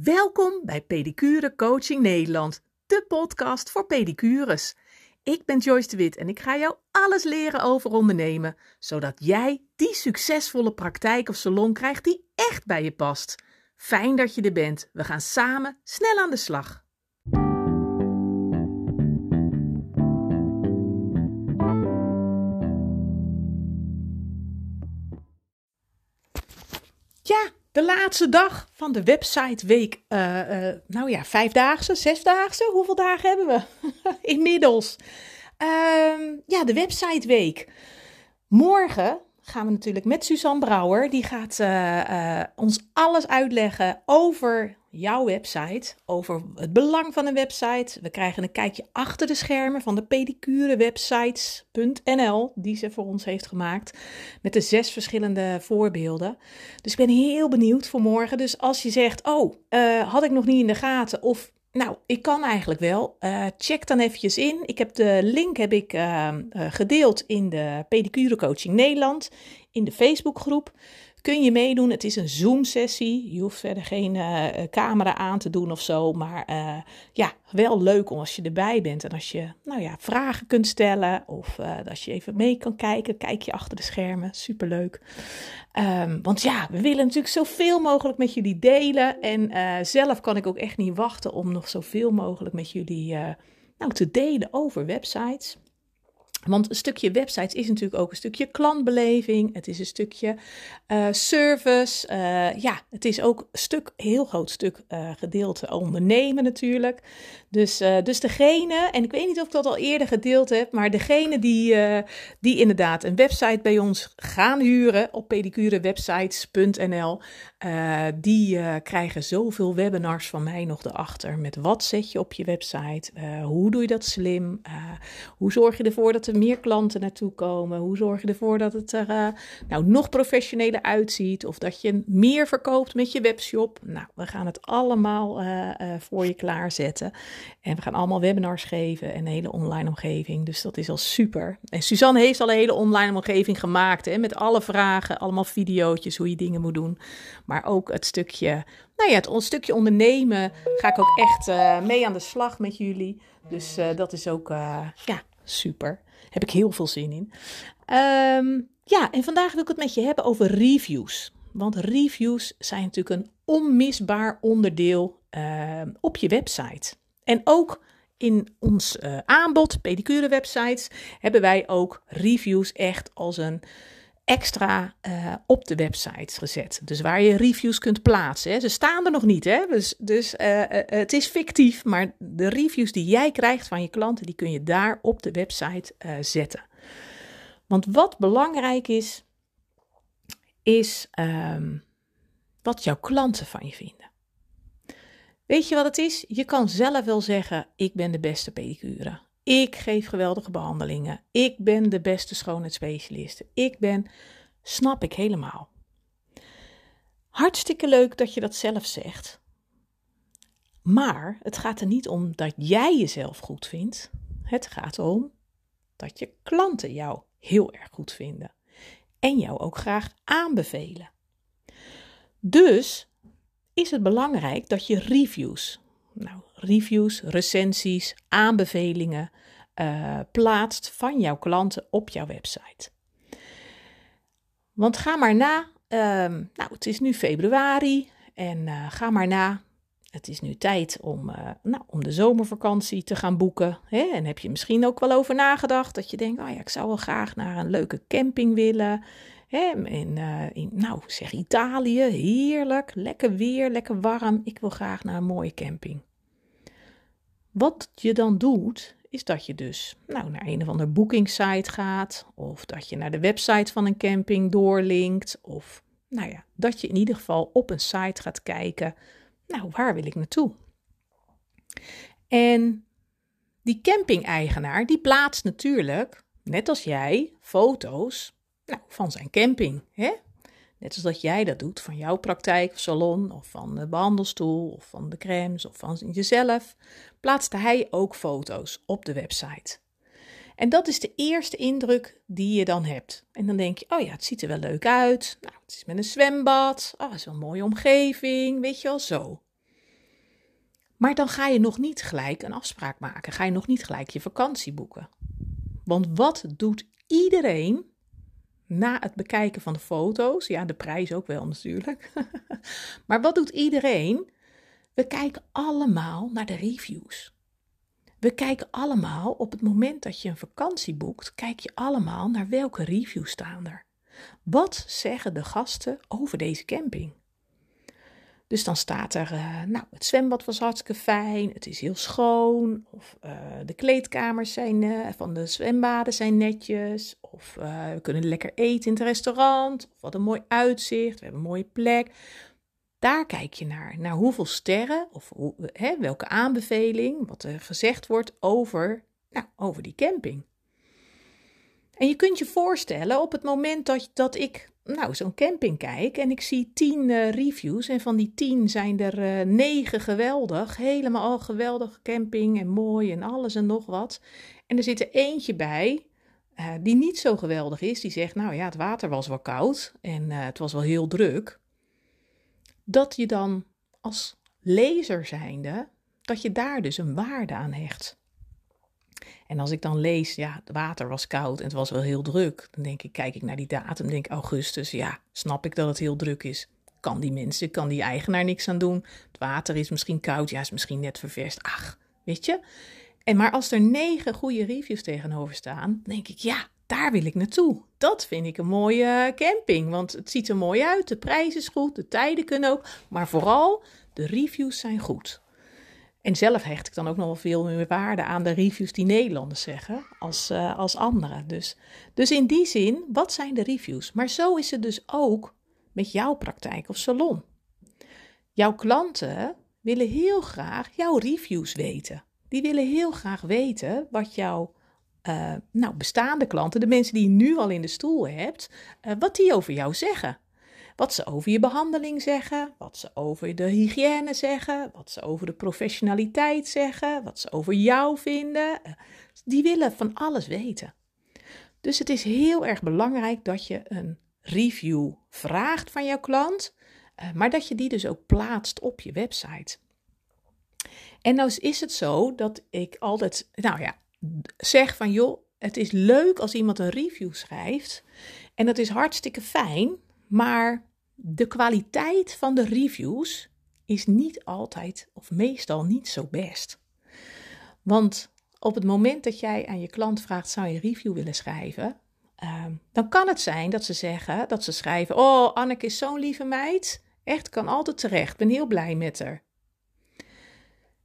Welkom bij Pedicure Coaching Nederland, de podcast voor pedicures. Ik ben Joyce de Wit en ik ga jou alles leren over ondernemen, zodat jij die succesvolle praktijk of salon krijgt die echt bij je past. Fijn dat je er bent. We gaan samen snel aan de slag. De laatste dag van de websiteweek. Uh, uh, nou ja, vijfdaagse, zesdaagse. Hoeveel dagen hebben we inmiddels? Uh, ja, de websiteweek. Morgen gaan we natuurlijk met Suzanne Brouwer. Die gaat uh, ons alles uitleggen over jouw website, over het belang van een website. We krijgen een kijkje achter de schermen van de pedicurewebsites.nl, die ze voor ons heeft gemaakt, met de zes verschillende voorbeelden. Dus ik ben heel benieuwd voor morgen. Dus als je zegt, oh, uh, had ik nog niet in de gaten, of nou, ik kan eigenlijk wel. Uh, check dan eventjes in. Ik heb de link heb ik uh, gedeeld in de Pedicure Coaching Nederland, in de Facebookgroep kun je meedoen. Het is een Zoom-sessie. Je hoeft verder geen uh, camera aan te doen of zo. Maar uh, ja, wel leuk als je erbij bent. En als je nou ja, vragen kunt stellen. Of als je even mee kan kijken. Kijk je achter de schermen. Superleuk. Um, want ja, we willen natuurlijk zoveel mogelijk met jullie delen. En zelf kan ik ook echt niet wachten om nog zoveel mogelijk met jullie nou, te delen over websites. Want een stukje websites is natuurlijk ook een stukje klantbeleving. Het is een stukje uh, service. Uh, ja, het is ook een stuk, heel groot stuk uh, gedeelte ondernemen natuurlijk. Dus, dus degene, en ik weet niet of ik dat al eerder gedeeld heb, maar degene die, die inderdaad een website bij ons gaan huren op pedicurewebsites.nl, die krijgen zoveel webinars van mij nog erachter. Met wat zet je op je website? hoe doe je dat slim? hoe zorg je ervoor dat er meer klanten naartoe komen? Hoe zorg je ervoor dat het er uh, nou, nog professioneler uitziet? Of dat je meer verkoopt met je webshop? Nou, we gaan het allemaal uh, uh, voor je klaarzetten. En we gaan allemaal webinars geven en een hele online omgeving. Dus dat is al super. En Suzanne heeft al een hele online omgeving gemaakt. Hè, met alle vragen, allemaal video's hoe je dingen moet doen. Maar ook het stukje, nou ja, het stukje ondernemen ga ik ook echt mee aan de slag met jullie. Dus dat is ook, ja, super heb ik heel veel zin in. Um, ja, en vandaag wil ik het met je hebben over reviews. Want reviews zijn natuurlijk een onmisbaar onderdeel uh, op je website. En ook in ons uh, aanbod, pedicure websites, hebben wij ook reviews echt als een extra uh, op de website gezet. Dus waar je reviews kunt plaatsen. Hè. Ze staan er nog niet, hè? dus, dus uh, het is fictief, maar de reviews die jij krijgt van je klanten, die kun je daar op de website zetten. Want wat belangrijk is, is um, wat jouw klanten van je vinden. Weet je wat het is? Je kan zelf wel zeggen: ik ben de beste pedicure. Ik geef geweldige behandelingen. Ik ben de beste schoonheidsspecialist. Ik ben, snap ik helemaal. Hartstikke leuk dat je dat zelf zegt. Maar het gaat er niet om dat jij jezelf goed vindt. Het gaat erom dat je klanten jou heel erg goed vinden. En jou ook graag aanbevelen. Dus is het belangrijk dat je reviews nou, reviews, recensies, aanbevelingen uh, plaatst van jouw klanten op jouw website. Want ga maar na, um, nou het is nu februari en uh, ga maar na. Het is nu tijd om, uh, nou, om de zomervakantie te gaan boeken. Hè? En heb je misschien ook wel over nagedacht dat je denkt, oh ja, ik zou wel graag naar een leuke camping willen. Hè? In, in, nou, zeg Italië, heerlijk, lekker weer, lekker warm. Ik wil graag naar een mooie camping. Wat je dan doet, is dat je dus nou, naar een of ander boekingssite gaat, of dat je naar de website van een camping doorlinkt, of nou ja, dat je in ieder geval op een site gaat kijken, nou, waar wil ik naartoe? En die camping-eigenaar, die plaatst natuurlijk, net als jij, foto's nou, van zijn camping. Hè? Net als dat jij dat doet van jouw praktijk salon, of van de behandelstoel, of van de crèmes, of van jezelf, plaatste hij ook foto's op de website. En dat is de eerste indruk die je dan hebt. En dan denk je, oh ja, het ziet er wel leuk uit. Nou, het is met een zwembad. Oh, het is wel een mooie omgeving, weet je wel, zo. Maar dan ga je nog niet gelijk een afspraak maken. Ga je nog niet gelijk je vakantie boeken. Want wat doet iedereen na het bekijken van de foto's? Ja, de prijs ook wel natuurlijk. maar wat doet iedereen? We kijken allemaal naar de reviews. We kijken allemaal op het moment dat je een vakantie boekt, kijk je allemaal naar welke reviews staan er. Wat zeggen de gasten over deze camping? Dus dan staat er, uh, nou, het zwembad was hartstikke fijn, het is heel schoon, of uh, de kleedkamers zijn, uh, van de zwembaden zijn netjes, of we kunnen lekker eten in het restaurant, of wat een mooi uitzicht, we hebben een mooie plek. Daar kijk je naar, naar hoeveel sterren, of hoe, hè, welke aanbeveling, wat er gezegd wordt over, nou, over die camping. En je kunt je voorstellen, op het moment dat, dat ik nou, zo'n camping kijk en ik zie tien uh, reviews en van die tien zijn er uh, negen geweldig, helemaal geweldige camping en mooi en alles en nog wat. En er zit er eentje bij uh, die niet zo geweldig is, die zegt, nou ja, het water was wel koud en het was wel heel druk. Dat je dan als lezer zijnde, dat je daar dus een waarde aan hecht. En als ik dan lees, ja, het water was koud en het was wel heel druk, dan denk ik, kijk ik naar die datum, denk augustus, ja, snap ik dat het heel druk is. Kan die mensen, kan die eigenaar niks aan doen. Het water is misschien koud, ja, is misschien net ververst. Ach, weet je. En maar als er negen goede reviews tegenover staan, denk ik, ja, daar wil ik naartoe. Dat vind ik een mooie camping, want het ziet er mooi uit, de prijs is goed, de tijden kunnen ook, maar vooral de reviews zijn goed. En zelf hecht ik dan ook nog wel veel meer waarde aan de reviews die Nederlanders zeggen als, uh, als anderen. Dus, dus in die zin, wat zijn de reviews? Maar zo is het dus ook met jouw praktijk of salon. Jouw klanten willen heel graag jouw reviews weten. Die willen heel graag weten wat jouw uh, nou, bestaande klanten, de mensen die je nu al in de stoel hebt, uh, wat die over jou zeggen. Wat ze over je behandeling zeggen, wat ze over de hygiëne zeggen, wat ze over de professionaliteit zeggen, wat ze over jou vinden. Die willen van alles weten. Dus het is heel erg belangrijk dat je een review vraagt van jouw klant, eh, maar dat je die dus ook plaatst op je website. En nou is het zo dat ik altijd, nou ja, zeg van joh, het is leuk als iemand een review schrijft. En dat is hartstikke fijn, maar de kwaliteit van de reviews is niet altijd of meestal niet zo best. Want op het moment dat jij aan je klant vraagt: zou je een review willen schrijven? Uh, dan kan het zijn dat ze zeggen, dat ze schrijven: Oh, Anneke is zo'n lieve meid. Echt, kan altijd terecht. Ben heel blij met haar.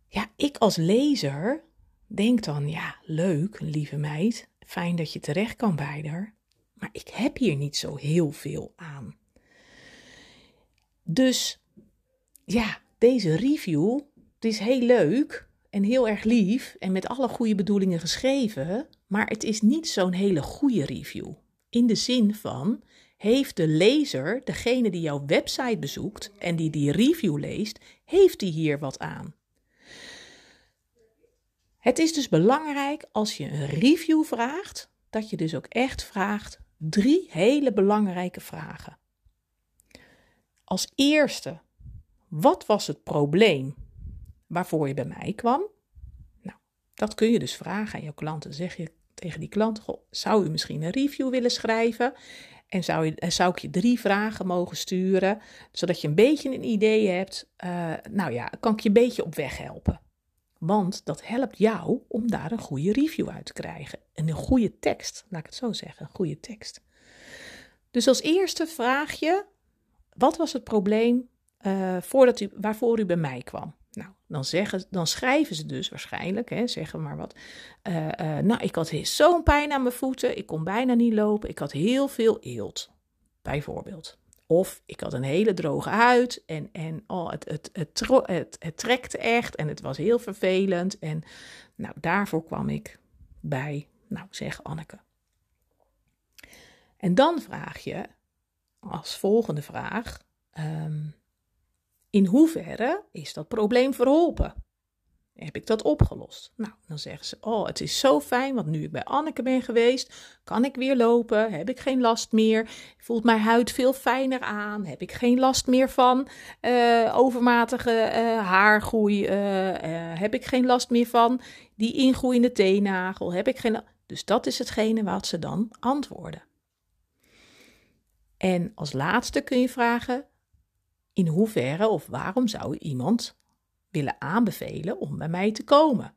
Ja, ik als lezer denk dan: ja, leuk, lieve meid. Fijn dat je terecht kan bij haar. Maar ik heb hier niet zo heel veel aan. Dus ja, deze review, het is heel leuk en heel erg lief en met alle goede bedoelingen geschreven, maar het is niet zo'n hele goede review. In de zin van, heeft de lezer, degene die jouw website bezoekt en die die review leest, heeft die hier wat aan? Het is dus belangrijk als je een review vraagt, dat je dus ook echt vraagt drie hele belangrijke vragen. Als eerste, wat was het probleem waarvoor je bij mij kwam? Nou, dat kun je dus vragen aan jouw klanten. Zeg je tegen die klant, zou u misschien een review willen schrijven? En zou, je, zou ik je drie vragen mogen sturen, zodat je een beetje een idee hebt. Uh, nou ja, kan ik je een beetje op weg helpen. Want dat helpt jou om daar een goede review uit te krijgen. En een goede tekst, laat ik het zo zeggen, een goede tekst. Dus als eerste vraag je, wat was het probleem uh, voordat u, waarvoor u bij mij kwam? Nou, dan, zeggen, dan schrijven ze dus waarschijnlijk, hè, zeggen maar wat. Uh, uh, nou, ik had zo'n pijn aan mijn voeten, ik kon bijna niet lopen, ik had heel veel eelt, bijvoorbeeld. Of ik had een hele droge huid en, en oh, het, het, het, het, het trekte echt en het was heel vervelend. En nou, daarvoor kwam ik bij, nou zeg Anneke. En dan vraag je, als volgende vraag: um, in hoeverre is dat probleem verholpen? heb ik dat opgelost. Nou, dan zeggen ze: Oh, het is zo fijn, want nu ik bij Anneke ben geweest, kan ik weer lopen, heb ik geen last meer, voelt mijn huid veel fijner aan, heb ik geen last meer van uh, overmatige uh, haargroei, uh, heb ik geen last meer van die ingroeiende teennagel, heb ik geen. Dus dat is hetgene wat ze dan antwoorden. En als laatste kun je vragen: in hoeverre of waarom zou iemand willen aanbevelen om bij mij te komen.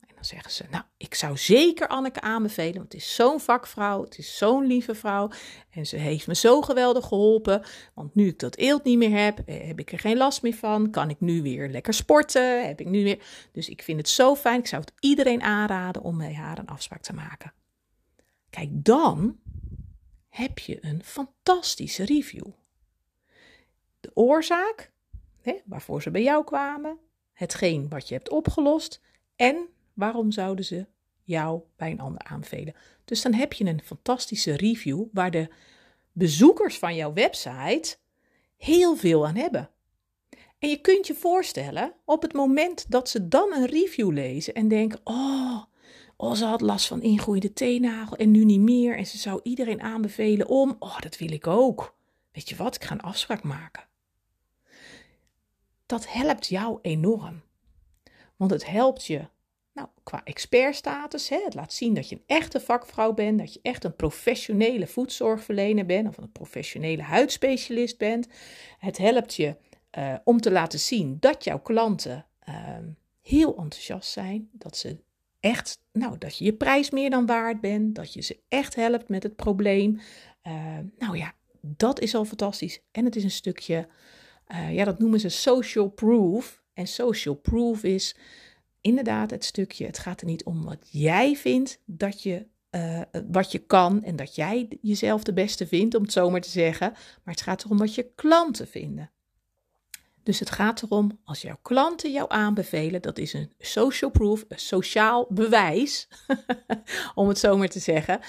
En dan zeggen ze, nou, ik zou zeker Anneke aanbevelen, want het is zo'n vakvrouw, het is zo'n lieve vrouw en ze heeft me zo geweldig geholpen. Want nu ik dat eelt niet meer heb, eh, heb ik er geen last meer van, kan ik nu weer lekker sporten, heb ik nu weer... Dus ik vind het zo fijn, ik zou het iedereen aanraden om met haar een afspraak te maken. Kijk, dan heb je een fantastische review. De oorzaak hè, waarvoor ze bij jou kwamen, hetgeen wat je hebt opgelost en waarom zouden ze jou bij een ander aanbevelen. Dus dan heb je een fantastische review waar de bezoekers van jouw website heel veel aan hebben. En je kunt je voorstellen, op het moment dat ze dan een review lezen en denken: Oh, oh ze had last van ingroeiende teennagel en nu niet meer. En ze zou iedereen aanbevelen om: Oh, dat wil ik ook. Weet je wat, ik ga een afspraak maken dat helpt jou enorm. Want het helpt je nou, qua expertstatus. Hè, het laat zien dat je een echte vakvrouw bent, dat je echt een professionele voedzorgverlener bent of een professionele huidspecialist bent. Het helpt je uh, om te laten zien dat jouw klanten uh, heel enthousiast zijn, dat ze echt, nou, dat je je prijs meer dan waard bent, dat je ze echt helpt met het probleem. Uh, nou ja, dat is al fantastisch. En het is een stukje uh, ja, dat noemen ze social proof. En social proof is inderdaad het stukje, het gaat er niet om wat jij vindt dat je, uh, wat je kan en dat jij jezelf de beste vindt, om het zo maar te zeggen. Maar het gaat erom wat je klanten vinden. Dus het gaat erom, als jouw klanten jou aanbevelen, dat is een social proof, een sociaal bewijs, om het zo maar te zeggen,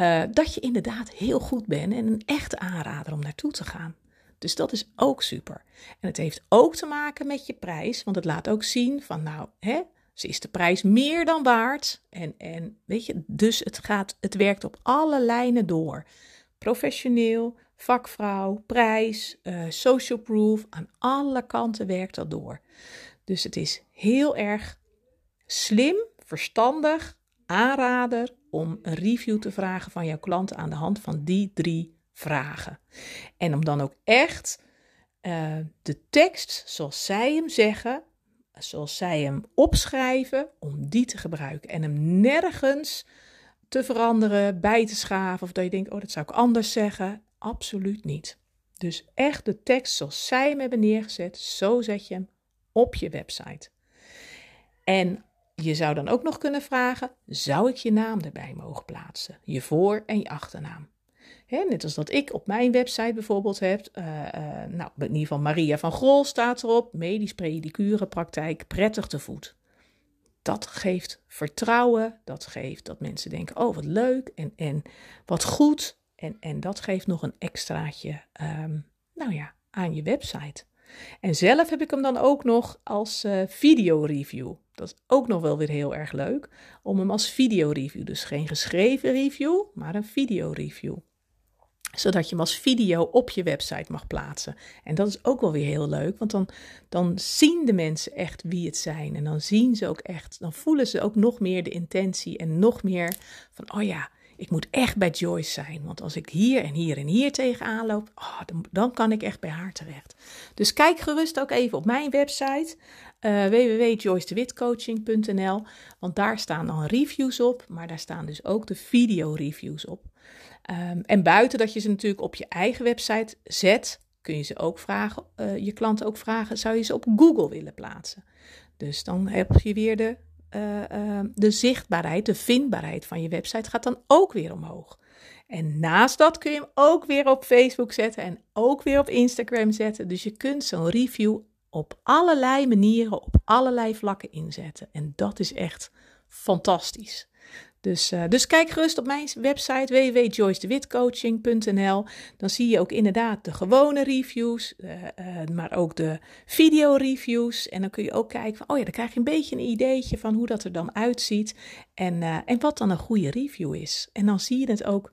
uh, dat je inderdaad heel goed bent en een echte aanrader om naartoe te gaan. Dus dat is ook super. En het heeft ook te maken met je prijs, want het laat ook zien van nou, hè, ze is de prijs meer dan waard. En, en weet je, dus het, gaat, het werkt op alle lijnen door. Professioneel, vakvrouw, prijs, uh, social proof, aan alle kanten werkt dat door. Dus het is heel erg slim, verstandig, aanrader om een review te vragen van jouw klanten aan de hand van die drie vragen. En om dan ook echt uh, de tekst zoals zij hem zeggen, zoals zij hem opschrijven, om die te gebruiken. En hem nergens te veranderen, bij te schaven of dat je denkt, oh dat zou ik anders zeggen. Absoluut niet. Dus echt de tekst zoals zij hem hebben neergezet, zo zet je hem op je website. En je zou dan ook nog kunnen vragen: zou ik je naam erbij mogen plaatsen? Je voor- en je achternaam. Net als dat ik op mijn website bijvoorbeeld heb, uh, uh, nou, in ieder geval Maria van Grol staat erop, medisch pedicure praktijk, prettig te voet. Dat geeft vertrouwen, dat geeft dat mensen denken, oh wat leuk en, en wat goed. En, en dat geeft nog een extraatje, um, nou ja, aan je website. En zelf heb ik hem dan ook nog als uh, video-review. Dat is ook nog wel weer heel erg leuk, om hem als video-review. Dus geen geschreven review, maar een video-review zodat je hem als video op je website mag plaatsen. En dat is ook wel weer heel leuk, want dan, dan zien de mensen echt wie het zijn. En dan zien ze ook echt, dan voelen ze ook nog meer de intentie en nog meer van, oh ja, ik moet echt bij Joyce zijn. Want als ik hier en hier en hier tegenaan loop, oh, dan, dan kan ik echt bij haar terecht. Dus kijk gerust ook even op mijn website uh, www.joycedewitcoaching.nl. Want daar staan dan reviews op, maar daar staan dus ook de video reviews op. Um, en buiten dat je ze natuurlijk op je eigen website zet, kun je ze ook vragen, uh, je klanten ook vragen, zou je ze op Google willen plaatsen? Dus dan heb je weer de, uh, de zichtbaarheid, de vindbaarheid van je website gaat dan ook weer omhoog. En naast dat kun je hem ook weer op Facebook zetten en ook weer op Instagram zetten. Dus je kunt zo'n review op allerlei manieren, op allerlei vlakken inzetten. En dat is echt fantastisch. Dus, uh, dus kijk gerust op mijn website www.joycedewitcoaching.nl. Dan zie je ook inderdaad de gewone reviews, uh, uh, maar ook de video-reviews. En dan kun je ook kijken van, oh ja, dan krijg je een beetje een ideetje van hoe dat er dan uitziet. En, en wat dan een goede review is. En dan zie je het ook,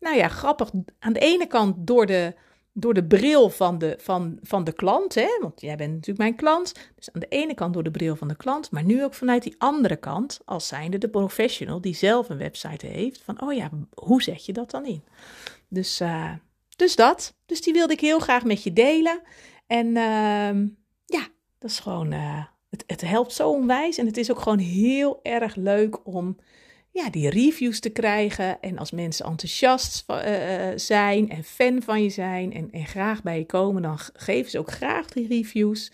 nou ja, grappig. Aan de ene kant door de door de bril van de, van, van de klant, hè? want jij bent natuurlijk mijn klant. Dus aan de ene kant door de bril van de klant, maar nu ook vanuit die andere kant, als zijnde de professional die zelf een website heeft, van oh ja, hoe zet je dat dan in? Dus, uh, dus dat. Dus die wilde ik heel graag met je delen. En uh, ja, dat is gewoon, uh, het, het helpt zo onwijs en het is ook gewoon heel erg leuk om ja, die reviews te krijgen. En als mensen enthousiast uh, zijn en fan van je zijn en, en graag bij je komen, dan geven ze ook graag die reviews.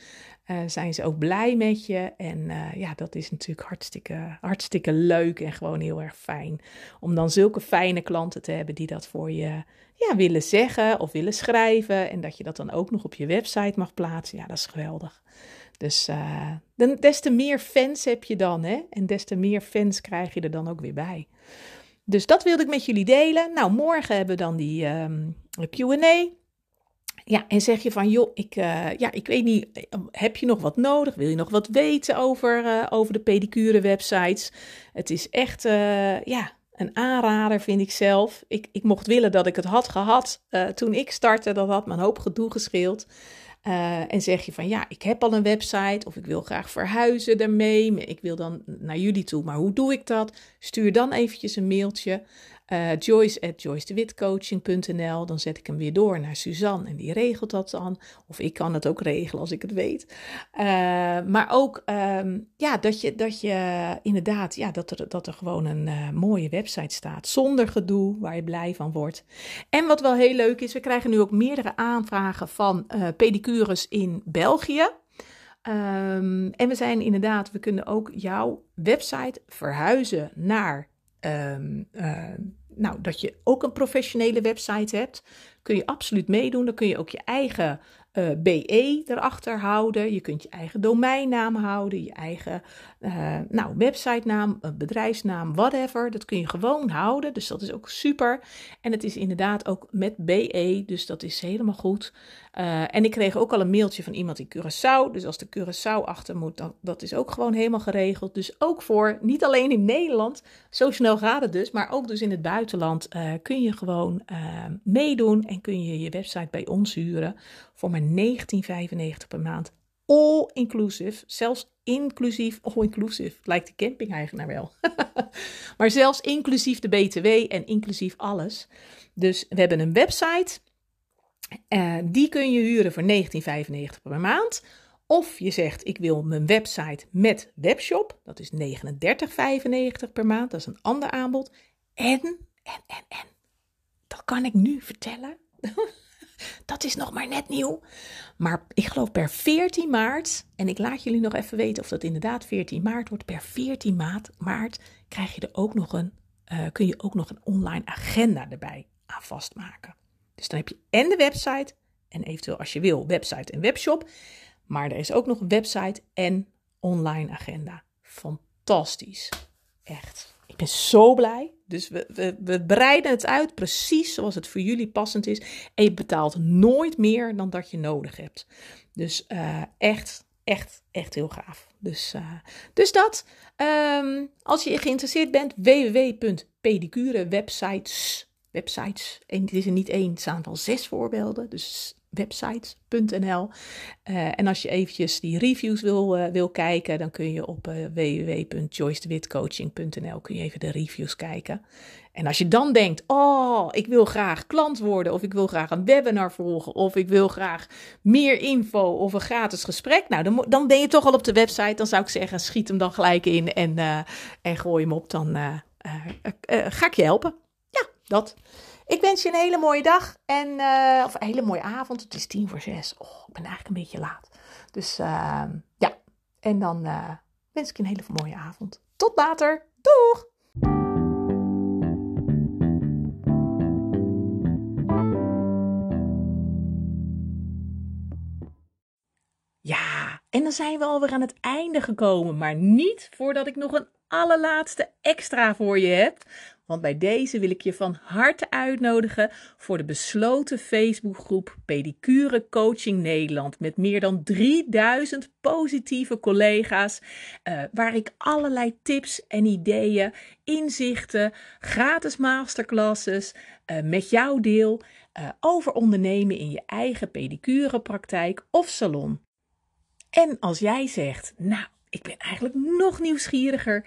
Uh, zijn ze ook blij met je. En ja, dat is natuurlijk hartstikke, hartstikke leuk en gewoon heel erg fijn. Om dan zulke fijne klanten te hebben die dat voor je ja, willen zeggen of willen schrijven. En dat je dat dan ook nog op je website mag plaatsen. Ja, dat is geweldig. Dus uh, des te meer fans heb je dan, hè? En des te meer fans krijg je er dan ook weer bij. Dus dat wilde ik met jullie delen. Nou, morgen hebben we dan die um, QA. Ja, en zeg je van, joh, ik, uh, ja, ik weet niet, heb je nog wat nodig? Wil je nog wat weten over, uh, over de pedicure websites? Het is echt, ja, een aanrader vind ik zelf. Ik, ik mocht willen dat ik het had gehad toen ik startte. Dat had me een hoop gedoe gescheeld. Uh, en zeg je van ja, ik heb al een website of ik wil graag verhuizen daarmee. Ik wil dan naar jullie toe, maar hoe doe ik dat? Stuur dan eventjes een mailtje uh, Joyce at joycedewitcoaching.nl. Dan zet ik hem weer door naar Suzanne en die regelt dat dan. Of ik kan het ook regelen als ik het weet. Uh, maar ook um, ja, dat je, dat je inderdaad, ja, dat er, dat er gewoon een uh, mooie website staat. Zonder gedoe, waar je blij van wordt. En wat wel heel leuk is, we krijgen nu ook meerdere aanvragen van pedicures in België. Um, en we zijn inderdaad, we kunnen ook jouw website verhuizen naar um, uh, nou, dat je ook een professionele website hebt, kun je absoluut meedoen. Dan kun je ook je eigen uh, BE erachter houden. Je kunt je eigen domeinnaam houden, je eigen uh, nou, websitenaam, bedrijfsnaam, whatever. Dat kun je gewoon houden, dus dat is ook super. En het is inderdaad ook met BE, dus dat is helemaal goed. En ik kreeg ook al een mailtje van iemand in Curaçao. Dus als de Curaçao achter moet, dat is ook gewoon helemaal geregeld. Dus ook voor, niet alleen in Nederland, zo snel gaat het dus, maar ook dus in het buitenland kun je gewoon meedoen en kun je je website bij ons huren voor maar 19,95 per maand. All inclusive, zelfs inclusief, all inclusive, lijkt de camping-eigenaar wel. maar zelfs inclusief de BTW en inclusief alles. Dus we hebben een website uh, die kun je huren voor 19,95 per maand. Of je zegt, ik wil mijn website met webshop. Dat is 39,95 per maand. Dat is een ander aanbod. En, en, en, en. Dat kan ik nu vertellen. dat is nog maar net nieuw. Maar ik geloof per 14 maart, en ik laat jullie nog even weten of dat inderdaad 14 maart wordt. Per 14 maart, maart krijg je er ook nog een, uh, kun je ook nog een online agenda erbij aan vastmaken. Dus dan heb je en de website en eventueel als je wil website en webshop. Maar er is ook nog een website en online agenda. Fantastisch. Echt. Ik ben zo blij. Dus we, we, we breiden het uit precies zoals het voor jullie passend is. En je betaalt nooit meer dan dat je nodig hebt. Dus uh, echt, echt, echt heel gaaf. Dus, uh, dus dat. Um, als je geïnteresseerd bent, www.pedicurewebsites websites. En dit is er niet één, het staan wel zes voorbeelden. Dus websites.nl. Uh, en als je eventjes die reviews wil, uh, wil kijken, dan kun je op uh, kun je even de reviews kijken. En als je dan denkt, oh, ik wil graag klant worden, of ik wil graag een webinar volgen, of ik wil graag meer info of een gratis gesprek, nou, dan, dan ben je toch al op de website. Dan zou ik zeggen, schiet hem dan gelijk in en, en gooi hem op, dan ga ik je helpen dat. Ik wens je een hele mooie dag en, uh, of een hele mooie avond. Het is tien voor zes. Oh, ik ben eigenlijk een beetje laat. Dus uh, ja, en dan uh, wens ik je een hele mooie avond. Tot later. Doeg! Ja, en dan zijn we alweer aan het einde gekomen. Maar niet voordat ik nog een allerlaatste extra voor je heb. Want bij deze wil ik je van harte uitnodigen voor de besloten Facebookgroep Pedicure Coaching Nederland. Met meer dan 3000 positieve collega's. Uh, waar ik allerlei tips en ideeën, inzichten, gratis masterclasses uh, met jou deel. Uh, over ondernemen in je eigen pedicurepraktijk of salon. En als jij zegt, nou, ik ben eigenlijk nog nieuwsgieriger.